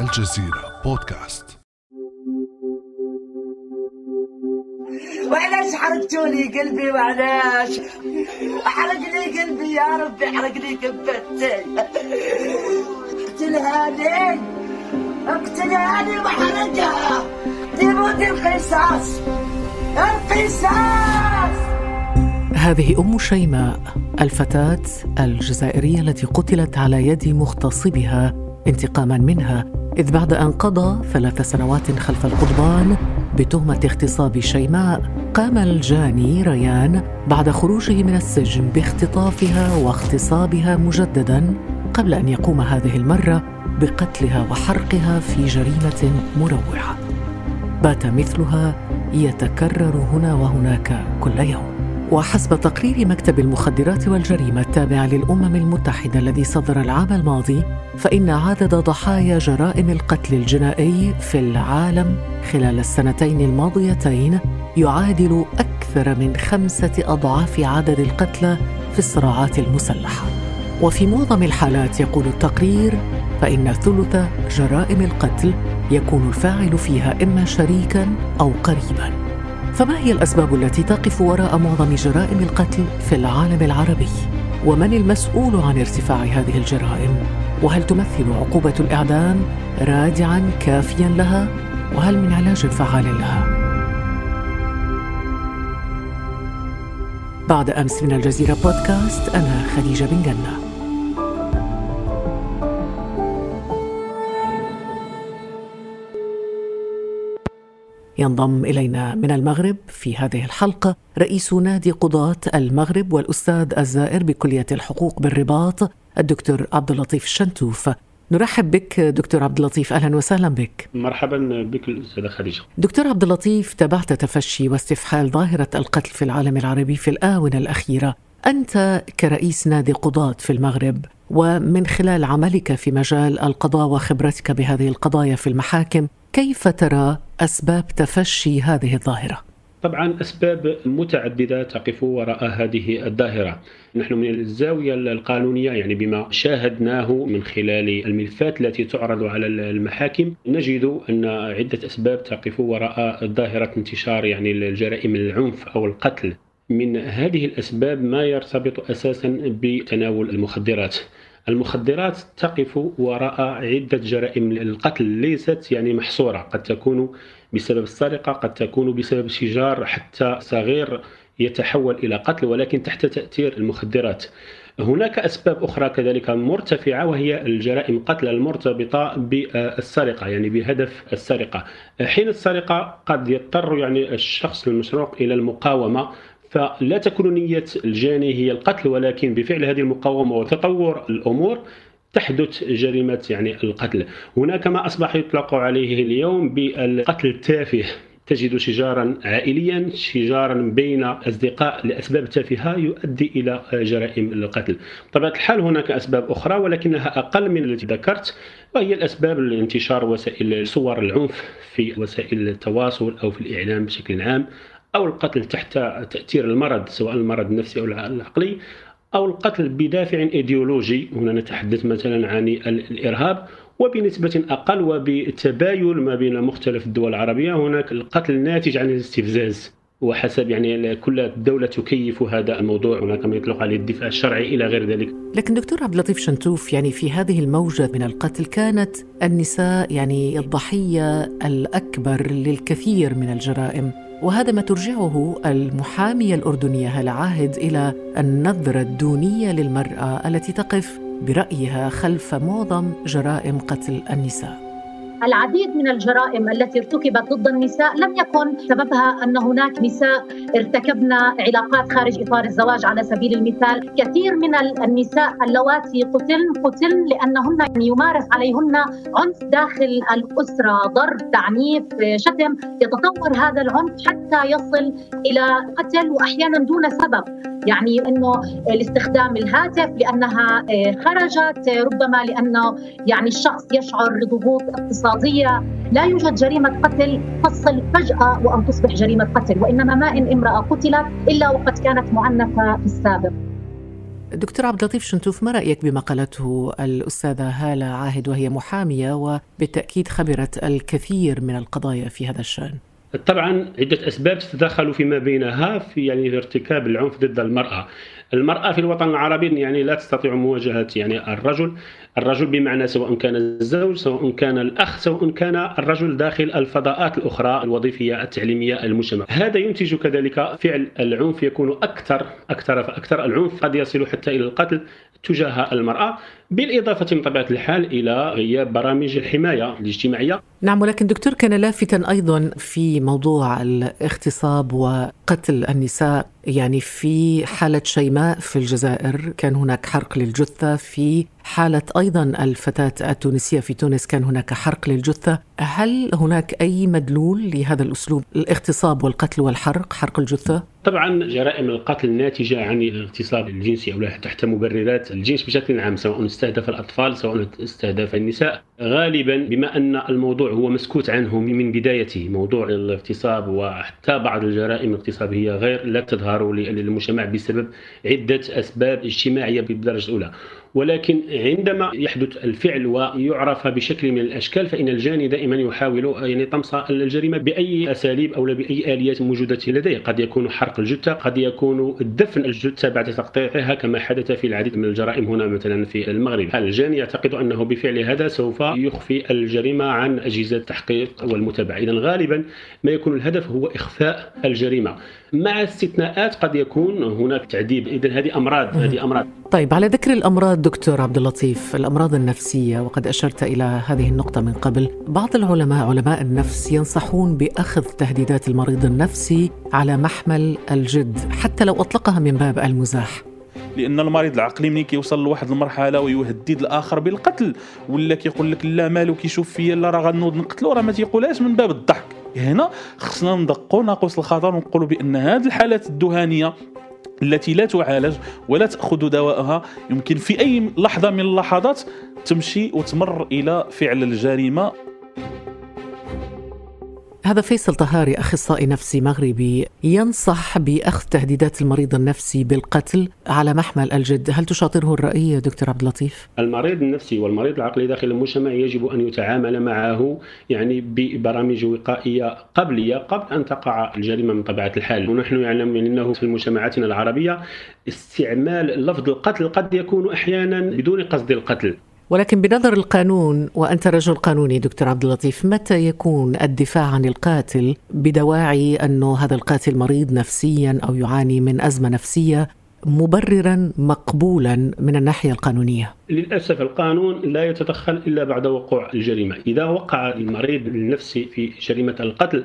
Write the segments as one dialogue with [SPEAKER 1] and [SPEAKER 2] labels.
[SPEAKER 1] الجزيرة بودكاست.
[SPEAKER 2] وعلاش حرقتوا لي قلبي وعلاش؟ حرق لي قلبي يا ربي حرق لي كبتي اقتلها لي اقتلها لي وحرقها. ديموت القصاص القصاص
[SPEAKER 3] هذه أم شيماء الفتاة الجزائرية التي قتلت على يد مغتصبها انتقاما منها إذ بعد أن قضى ثلاث سنوات خلف القضبان بتهمة اغتصاب شيماء قام الجاني ريان بعد خروجه من السجن باختطافها واغتصابها مجددا قبل أن يقوم هذه المرة بقتلها وحرقها في جريمة مروعه بات مثلها يتكرر هنا وهناك كل يوم. وحسب تقرير مكتب المخدرات والجريمة التابع للأمم المتحدة الذي صدر العام الماضي فإن عدد ضحايا جرائم القتل الجنائي في العالم خلال السنتين الماضيتين يعادل أكثر من خمسة أضعاف عدد القتلى في الصراعات المسلحة. وفي معظم الحالات يقول التقرير فإن ثلث جرائم القتل يكون الفاعل فيها إما شريكا أو قريبا. فما هي الأسباب التي تقف وراء معظم جرائم القتل في العالم العربي؟ ومن المسؤول عن ارتفاع هذه الجرائم؟ وهل تمثل عقوبة الإعدام رادعا كافيا لها؟ وهل من علاج فعال لها؟ بعد أمس من الجزيرة بودكاست أنا خديجة بن جنة. ينضم إلينا من المغرب في هذه الحلقة رئيس نادي قضاة المغرب والأستاذ الزائر بكلية الحقوق بالرباط الدكتور عبد اللطيف الشنتوف نرحب بك دكتور عبد اللطيف أهلا وسهلا بك.
[SPEAKER 4] مرحبا بك استاذه خديجة.
[SPEAKER 3] دكتور عبد اللطيف تابعت تفشي واستفحال ظاهرة القتل في العالم العربي في الآونة الأخيرة. أنت كرئيس نادي قضاة في المغرب ومن خلال عملك في مجال القضاء وخبرتك بهذه القضايا في المحاكم كيف ترى أسباب تفشي هذه الظاهرة؟
[SPEAKER 4] طبعا أسباب متعددة تقف وراء هذه الظاهرة. نحن من الزاوية القانونية يعني بما شاهدناه من خلال الملفات التي تعرض على المحاكم نجد أن عدة أسباب تقف وراء ظاهرة انتشار يعني الجرائم العنف أو القتل. من هذه الأسباب ما يرتبط أساسا بتناول المخدرات. المخدرات تقف وراء عدة جرائم القتل ليست يعني محصورة. قد تكون بسبب السرقة قد تكون بسبب شجار حتى صغير يتحول إلى قتل ولكن تحت تأثير المخدرات. هناك أسباب أخرى كذلك مرتفعة وهي الجرائم القتل المرتبطة بالسرقة يعني بهدف السرقة. حين السرقة قد يضطر يعني الشخص المسروق إلى المقاومة فلا تكون نية الجاني هي القتل ولكن بفعل هذه المقاومة وتطور الأمور تحدث جريمة يعني القتل. هناك ما أصبح يطلق عليه اليوم بالقتل التافه. تجد شجارا عائليا شجارا بين أصدقاء لأسباب تافهة يؤدي إلى جرائم القتل. طبعا الحال هناك أسباب أخرى ولكنها أقل من التي ذكرت وهي الأسباب لانتشار وسائل صور العنف في وسائل التواصل أو في الإعلام بشكل عام. أو القتل تحت تأثير المرض سواء المرض النفسي أو العقلي أو القتل بدافع إيديولوجي. هنا نتحدث مثلا عن الإرهاب. وبنسبة أقل وبتباين ما بين مختلف الدول العربية هناك القتل الناتج عن الاستفزاز. وحسب يعني كل دولة تكيف هذا الموضوع. هناك ما يطلق عليه الدفاع الشرعي إلى غير ذلك.
[SPEAKER 3] لكن دكتور عبد اللطيف شنتوف يعني في هذه الموجة من القتل كانت النساء يعني الضحية الأكبر للكثير من الجرائم. وهذا ما ترجعه المحامية الأردنية هلا عاهد إلى النظرة الدونية للمرأة التي تقف برأيها خلف معظم جرائم قتل النساء.
[SPEAKER 5] العديد من الجرائم التي ارتكبت ضد النساء لم يكن سببها أن هناك نساء ارتكبن علاقات خارج إطار الزواج على سبيل المثال، كثير من النساء اللواتي قتلن قتلن لأنهن يمارس عليهن عنف داخل الأسرة، ضرب، تعنيف، شتم، يتطور هذا العنف حتى يصل إلى قتل وأحيانا دون سبب، يعني إنه الاستخدام الهاتف لأنها خرجت ربما لأنه يعني الشخص يشعر بضغوط اقتصادية. لا يوجد جريمة قتل تصل فجأة وأن تصبح جريمة قتل وإنما ما إن امرأة قتلت إلا وقد كانت معنفة في السابق.
[SPEAKER 3] دكتور عبد اللطيف شنتوف ما رأيك بما قالته الأستاذة هالة عاهد وهي محامية وبالتأكيد خبرت الكثير من القضايا في هذا الشأن؟
[SPEAKER 4] طبعا عدة أسباب تتداخل فيما بينها في يعني في ارتكاب العنف ضد المرأة. المرأة في الوطن العربي يعني لا تستطيع مواجهة يعني الرجل الرجل بمعنى سواء كان الزوج سواء كان الأخ سواء كان الرجل داخل الفضاءات الأخرى الوظيفية التعليمية المجتمع. هذا ينتج كذلك فعل العنف يكون أكثر أكثر فأكثر العنف قد يصل حتى إلى القتل تجاه المرأة بالإضافة من طبيعة الحال إلى غياب برامج الحماية الاجتماعية.
[SPEAKER 3] نعم ولكن دكتور كان لافتا أيضا في موضوع الاغتصاب وقتل النساء. يعني في حالة شيماء في الجزائر كان هناك حرق للجثة في حالة أيضا الفتاة التونسية في تونس. كان هناك حرق للجثة. هل هناك أي مدلول لهذا الأسلوب؟ الاغتصاب والقتل والحرق حرق الجثة؟
[SPEAKER 4] طبعا جرائم القتل الناتجة عن الاغتصاب الجنسي أو تحت مبررات الجنس بشكل عام سواء استهدف الأطفال سواء استهدف النساء. غالبا بما أن الموضوع هو مسكوت عنه من بدايته موضوع الاغتصاب وحتى بعض الجرائم الاغتصابية غير لا تظهر للمجتمع بسبب عدة أسباب اجتماعية بالدرجة الأولى. ولكن عندما يحدث الفعل ويعرف بشكل من الأشكال فإن الجاني دائما يحاول يعني طمس الجريمة بأي أساليب أو بأي آليات موجودة لديه، قد يكون حرق الجثة، قد يكون دفن الجثة بعد تقطيعها كما حدث في العديد من الجرائم هنا مثلا في المغرب، الجاني يعتقد أنه بفعل هذا سوف يخفي الجريمة عن أجهزة التحقيق والمتابعة، اذا غالبا ما يكون الهدف هو إخفاء الجريمة، مع استثناءات قد يكون هناك تعذيب، اذا هذه أمراض هذه أمراض.
[SPEAKER 3] طيب على ذكر الأمراض دكتور عبد اللطيف الأمراض النفسية وقد أشرت إلى هذه النقطة من قبل بعض العلماء علماء النفس ينصحون بأخذ تهديدات المريض النفسي على محمل الجد حتى لو أطلقها من باب المزاح.
[SPEAKER 6] لأن المريض العقلي ملي كيوصل لواحد المرحلة ويهدد الآخر بالقتل؟ ولا كيقول لك لا مالو كيشوف فيا لا راه غنوض نقتلو راه ما تيقولهاش من باب الضحك. هنا خصنا ندقوا ناقوس الخطر ونقولوا بأن هذه الحالات الدهانية التي لا تعالج ولا تأخذ دواءها يمكن في أي لحظة من اللحظات تمشي وتمر إلى فعل الجريمة
[SPEAKER 3] هذا فيصل طهاري أخصائي نفسي مغربي ينصح بأخذ تهديدات المريض النفسي بالقتل على محمل الجد، هل تشاطره الرأي دكتور عبد اللطيف؟
[SPEAKER 4] المريض النفسي والمريض العقلي داخل المجتمع يجب أن يتعامل معه يعني ببرامج وقائية قبلية قبل أن تقع الجريمة من طبيعة الحال، ونحن نعلم إنه في مجتمعاتنا العربية استعمال لفظ القتل قد يكون أحيانا بدون قصد القتل.
[SPEAKER 3] ولكن بنظر القانون وأنت رجل قانوني دكتور عبد اللطيف متى يكون الدفاع عن القاتل بدواعي انه هذا القاتل مريض نفسيا أو يعاني من أزمة نفسية مبررا مقبولا من الناحية القانونية؟
[SPEAKER 4] للأسف القانون لا يتدخل إلا بعد وقوع الجريمة، إذا وقع المريض النفسي في جريمة القتل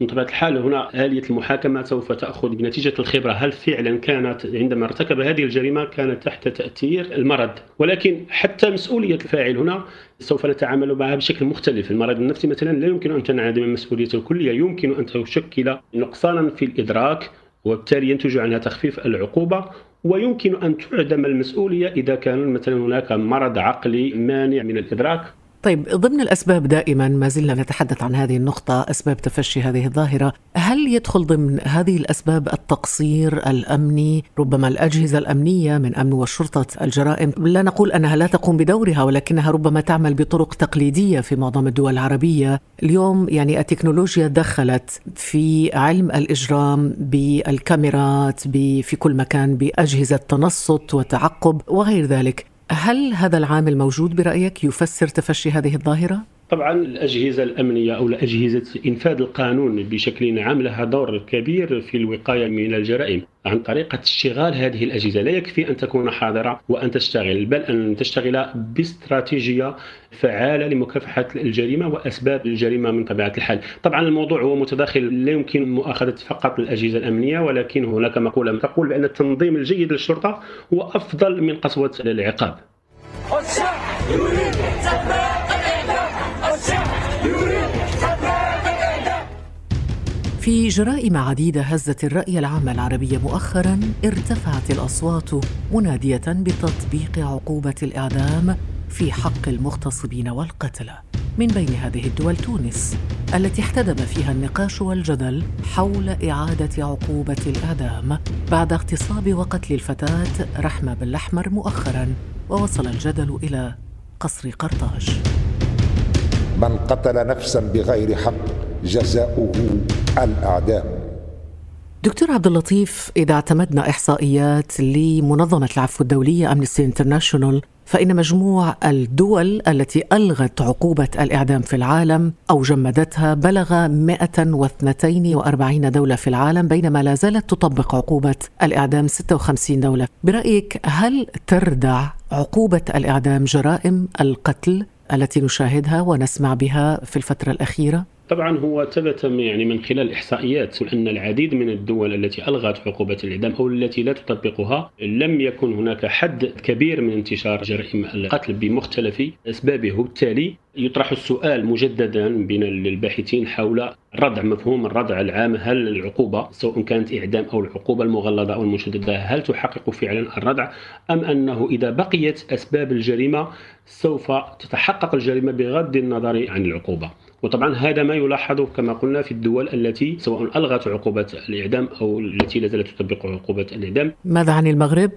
[SPEAKER 4] من طبيعة الحال هنا آلية المحاكمة سوف تأخذ بنتيجة الخبرة. هل فعلا كانت عندما ارتكب هذه الجريمة كانت تحت تأثير المرض؟ ولكن حتى مسؤولية الفاعل هنا سوف نتعامل معها بشكل مختلف. المرض النفسي مثلا لا يمكن أن تنعدم مسؤوليته الكلية يمكن أن تشكل نقصانا في الإدراك وبالتالي ينتج عنها تخفيف العقوبة ويمكن أن تعدم المسؤولية إذا كان مثلا هناك مرض عقلي مانع من الإدراك.
[SPEAKER 3] طيب ضمن الأسباب دائما ما زلنا نتحدث عن هذه النقطة أسباب تفشي هذه الظاهرة هل يدخل ضمن هذه الأسباب التقصير الأمني؟ ربما الأجهزة الأمنية من أمن وشرطة الجرائم. لا نقول أنها لا تقوم بدورها ولكنها ربما تعمل بطرق تقليدية في معظم الدول العربية. اليوم يعني التكنولوجيا دخلت في علم الإجرام بالكاميرات في كل مكان بأجهزة تنصت وتعقب وغير ذلك. هل هذا العامل موجود برأيك يفسر تفشي هذه الظاهرة؟
[SPEAKER 4] طبعا الأجهزة الأمنية أو أجهزة إنفاذ القانون بشكل عام لها دور كبير في الوقاية من الجرائم. عن طريقة اشتغال هذه الأجهزة لا يكفي أن تكون حاضرة وأن تشتغل بل أن تشتغل باستراتيجية فعالة لمكافحة الجريمة وأسباب الجريمة من طبيعة الحال. طبعا الموضوع هو متداخل لا يمكن مؤاخذة فقط الأجهزة الأمنية ولكن هناك مقولة تقول بأن التنظيم الجيد للشرطة هو أفضل من قسوة العقاب
[SPEAKER 3] في جرائم عديدة هزت الرأي العام العربي مؤخرا ارتفعت الأصوات منادية بتطبيق عقوبة الإعدام في حق المغتصبين والقتلة من بين هذه الدول تونس التي احتدم فيها النقاش والجدل حول إعادة عقوبة الإعدام بعد اغتصاب وقتل الفتاة رحمة بالأحمر مؤخرا ووصل الجدل إلى قصر قرطاج.
[SPEAKER 7] من قتل نفسا بغير حق جزاؤه الإعدام
[SPEAKER 3] دكتور عبد اللطيف إذا اعتمدنا إحصائيات لمنظمة العفو الدولية أمنستي انترناشونال فإن مجموع الدول التي ألغت عقوبة الإعدام في العالم أو جمدتها بلغ 142 دولة في العالم بينما لا زالت تطبق عقوبة الإعدام 56 دولة برأيك هل تردع عقوبة الإعدام جرائم القتل التي نشاهدها ونسمع بها في الفترة الأخيرة؟
[SPEAKER 4] طبعا هو ثبت يعني من خلال إحصائيات أن العديد من الدول التي ألغت عقوبة الإعدام أو التي لا تطبقها لم يكن هناك حد كبير من انتشار جرائم القتل بمختلف أسبابه. وبالتالي يطرح السؤال مجددا بين الباحثين حول ردع مفهوم الردع العام. هل العقوبة سواء كانت إعدام أو العقوبة المغلظة أو المشددة هل تحقق فعلا الردع أم أنه إذا بقيت أسباب الجريمة سوف تتحقق الجريمة بغض النظر عن العقوبة؟ وطبعا هذا ما يلاحظ كما قلنا في الدول التي سواء ألغت عقوبة الإعدام أو التي لا زالت تطبق عقوبة الإعدام.
[SPEAKER 3] ماذا عن المغرب؟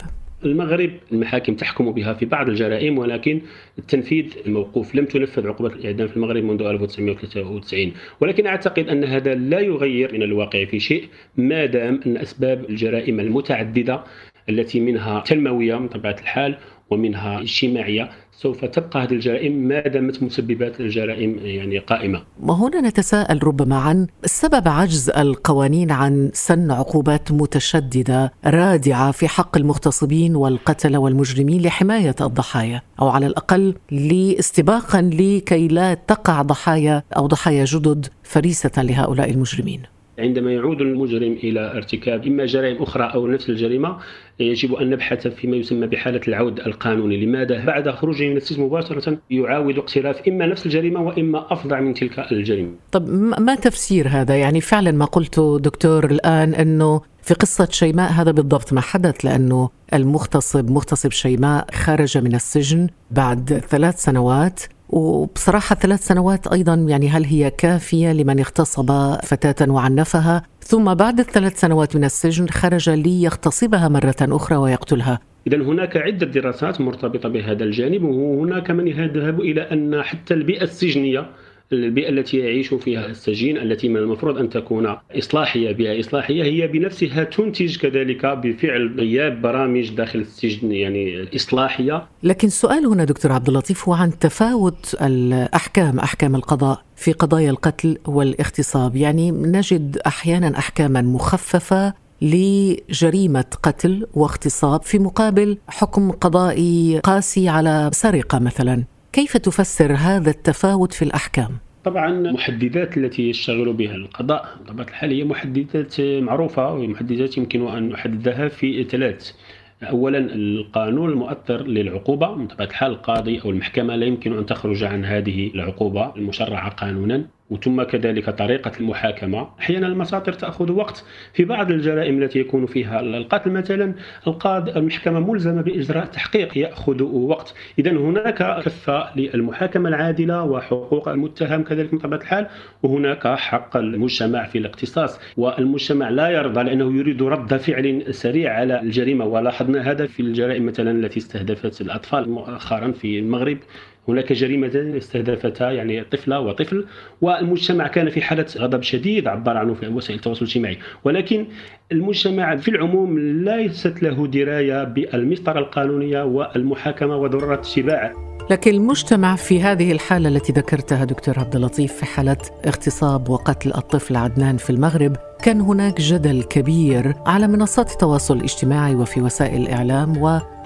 [SPEAKER 4] المغرب المحاكم تحكم بها في بعض الجرائم ولكن التنفيذ موقوف لم تنفذ عقوبة الإعدام في المغرب منذ 1993 ولكن أعتقد أن هذا لا يغير من الواقع في شيء ما دام أن أسباب الجرائم المتعددة التي منها تنموية من طبيعة الحال ومنها اجتماعية سوف تبقى هذه الجرائم ما دامت مسببات الجرائم يعني قائمة.
[SPEAKER 3] وهنا نتساءل ربما عن سبب عجز القوانين عن سن عقوبات متشددة رادعة في حق المغتصبين والقتله والمجرمين لحماية الضحايا أو على الأقل لاستباقا لكي لا تقع ضحايا أو ضحايا جدد فريسة لهؤلاء المجرمين.
[SPEAKER 4] عندما يعود المجرم إلى ارتكاب إما جرائم أخرى أو نفس الجريمة يجب أن نبحث فيما يسمى بحالة العود القانوني، لماذا بعد خروجه من السجن مباشرة يعاود اقتراف إما نفس الجريمة وإما أفظع من تلك الجريمة.
[SPEAKER 3] طب ما تفسير هذا؟ يعني فعلا ما قلته دكتور الآن أنه في قصة شيماء هذا بالضبط ما حدث لأنه المغتصب مغتصب شيماء خرج من السجن بعد ثلاث سنوات وبصراحة ثلاث سنوات أيضا يعني هل هي كافية لمن اغتصب فتاة وعنفها ثم بعد الثلاث سنوات من السجن خرج ليغتصبها مرة أخرى ويقتلها.
[SPEAKER 4] إذا هناك عدة دراسات مرتبطة بهذا الجانب وهناك من يذهب إلى أن حتى البيئة السجنية البيئة التي يعيش فيها السجين التي من المفروض أن تكون إصلاحية بيئة إصلاحية هي بنفسها تنتج كذلك بفعل غياب برامج داخل السجن يعني إصلاحية.
[SPEAKER 3] لكن السؤال هنا دكتور عبد اللطيف هو عن تفاوت الأحكام أحكام القضاء في قضايا القتل والاغتصاب. يعني نجد أحيانا أحكاما مخففة لجريمة قتل واغتصاب في مقابل حكم قضائي قاسي على سرقة مثلا. كيف تفسر هذا التفاوت في الأحكام؟
[SPEAKER 4] طبعا المحددات التي يشتغل بها القضاء بطبيعه الحال هي محددات معروفة ومحددات يمكن أن نحددها في ثلاث اولا القانون المؤثر للعقوبة من طبيعه الحال القاضي أو المحكمة لا يمكن أن تخرج عن هذه العقوبة المشرعة قانونا وثم كذلك طريقة المحاكمة. أحيانا المساطر تأخذ وقت. في بعض الجرائم التي يكون فيها القتل مثلا القاضي المحكمة ملزمة بإجراء تحقيق يأخذ وقت. إذا هناك كفة للمحاكمة العادلة وحقوق المتهم كذلك من طبيعة الحال وهناك حق المجتمع في الاقتصاص. والمجتمع لا يرضى لأنه يريد رد فعل سريع على الجريمة. ولاحظنا هذا في الجرائم مثلا التي استهدفت الأطفال مؤخرا في المغرب. هناك جريمة استهدفتا يعني طفلة وطفل والمجتمع كان في حالة غضب شديد عبر عنه في وسائل التواصل الاجتماعي. ولكن المجتمع في العموم ليست له دراية بالمسطرة القانونية والمحاكمة وضرورة اتباع
[SPEAKER 3] لكن المجتمع في هذه الحالة التي ذكرتها دكتور عبد اللطيف في حالة اغتصاب وقتل الطفل عدنان في المغرب كان هناك جدل كبير على منصات التواصل الاجتماعي وفي وسائل الإعلام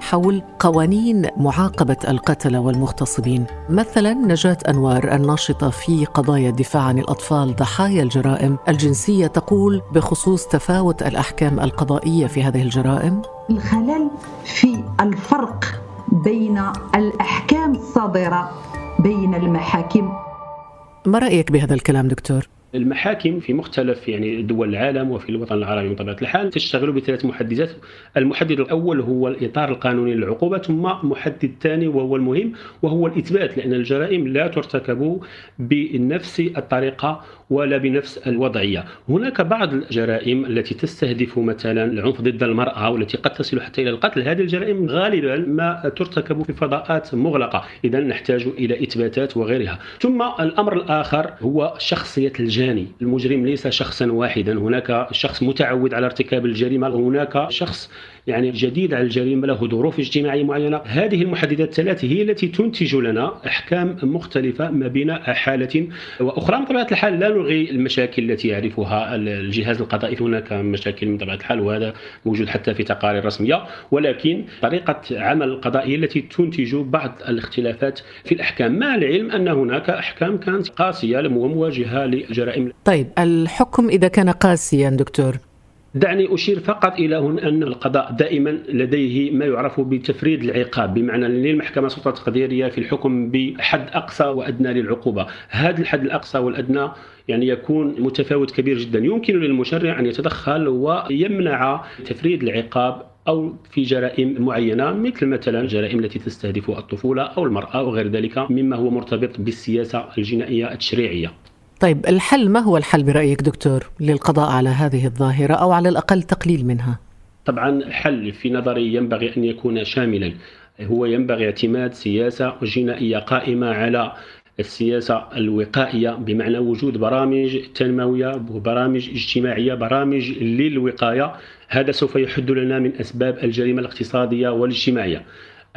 [SPEAKER 3] وحول قوانين معاقبة القتلة والمغتصبين. مثلا نجاة أنوار الناشطة في قضايا الدفاع عن الأطفال ضحايا الجرائم. الجنسية تقول بخصوص تفاوت الأحكام القضائية في هذه الجرائم.
[SPEAKER 8] الخلل في الفرق بين الأحكام الصادرة بين المحاكم.
[SPEAKER 3] ما رأيك بهذا الكلام دكتور؟
[SPEAKER 4] المحاكم في مختلف يعني دول العالم وفي الوطن العربي بطبيعة الحال تشتغل بثلاث محددات المحدد الأول هو الإطار القانوني للعقوبة ثم محدد ثاني وهو المهم وهو الإثبات لأن الجرائم لا ترتكب بنفس الطريقة ولا بنفس الوضعية. هناك بعض الجرائم التي تستهدف مثلا العنف ضد المرأة والتي قد تصل حتى إلى القتل. هذه الجرائم غالبا ما ترتكب في فضاءات مغلقة. اذا نحتاج إلى إثباتات وغيرها. ثم الأمر الآخر هو شخصية الجاني. المجرم ليس شخصا واحدا. هناك شخص متعود على ارتكاب الجريمة. وهناك شخص يعني جديد على الجريمة له ظروف اجتماعية معينة. هذه المحددات الثلاث هي التي تنتج لنا أحكام مختلفة ما بين حالة وأخرى. بطبيعه الحال لا نلغي المشاكل التي يعرفها الجهاز القضائي. هناك مشاكل من طبيعة الحال وهذا موجود حتى في تقارير رسمية. ولكن طريقة عمل القضاء هي التي تنتج بعض الاختلافات في الأحكام. مع العلم أن هناك أحكام كانت قاسية ومواجهه لجرائم.
[SPEAKER 3] طيب الحكم إذا كان قاسيا دكتور؟
[SPEAKER 4] دعني أشير فقط إلى هنا أن القضاء دائما لديه ما يعرف بتفريد العقاب بمعنى للمحكمة سلطة تقديرية في الحكم بحد أقصى وأدنى للعقوبة هذا الحد الأقصى والأدنى يعني يكون متفاوت كبير جدا يمكن للمشرع أن يتدخل ويمنع تفريد العقاب أو في جرائم معينة مثل مثلا الجرائم التي تستهدف الطفولة أو المرأة وغير ذلك مما هو مرتبط بالسياسة الجنائية التشريعيه.
[SPEAKER 3] طيب الحل ما هو الحل برأيك دكتور للقضاء على هذه الظاهرة أو على الأقل تقليل منها؟
[SPEAKER 4] طبعا الحل في نظري ينبغي أن يكون شاملا. هو ينبغي اعتماد سياسة جنائية قائمة على السياسة الوقائية بمعنى وجود برامج تنموية وبرامج اجتماعية برامج للوقاية. هذا سوف يحد لنا من أسباب الجريمة الاقتصادية والاجتماعية.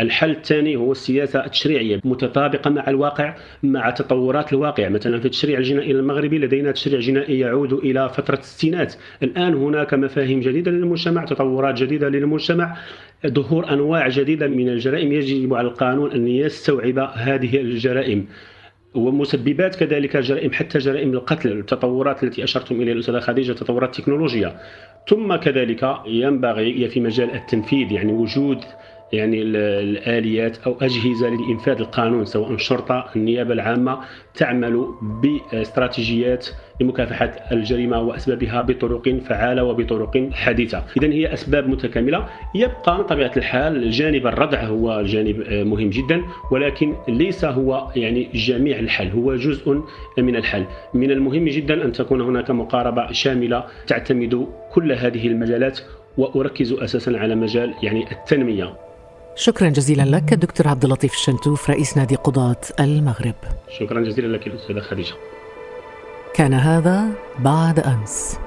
[SPEAKER 4] الحل الثاني هو السياسة التشريعية متطابقة مع الواقع مع تطورات الواقع. مثلا في التشريع الجنائي المغربي لدينا تشريع جنائي يعود إلى فترة الستينات. الآن هناك مفاهيم جديدة للمجتمع تطورات جديدة للمجتمع ظهور أنواع جديدة من الجرائم. يجب على القانون أن يستوعب هذه الجرائم. ومسببات كذلك جرائم حتى جرائم القتل التطورات التي أشرتم إليها الأستاذة خديجة تطورات التكنولوجيا. ثم كذلك ينبغي في مجال التنفيذ يعني وجود يعني الآليات أو أجهزة لانفاذ القانون سواء الشرطه النيابة العامة تعمل باستراتيجيات لمكافحة الجريمة وأسبابها بطرق فعالة وبطرق حديثة، اذا هي أسباب متكاملة، يبقى بطبيعه الحال جانب الردع هو جانب مهم جدا ولكن ليس هو يعني جميع الحل، هو جزء من الحل، من المهم جدا أن تكون هناك مقاربة شاملة تعتمد كل هذه المجالات وأركز أساسا على مجال يعني التنمية.
[SPEAKER 3] شكرا جزيلا لك الدكتور عبد اللطيف الشنتوف رئيس نادي قضاة المغرب.
[SPEAKER 4] شكرا جزيلا لك الاستاذه خديجة.
[SPEAKER 3] كان هذا بعد أمس.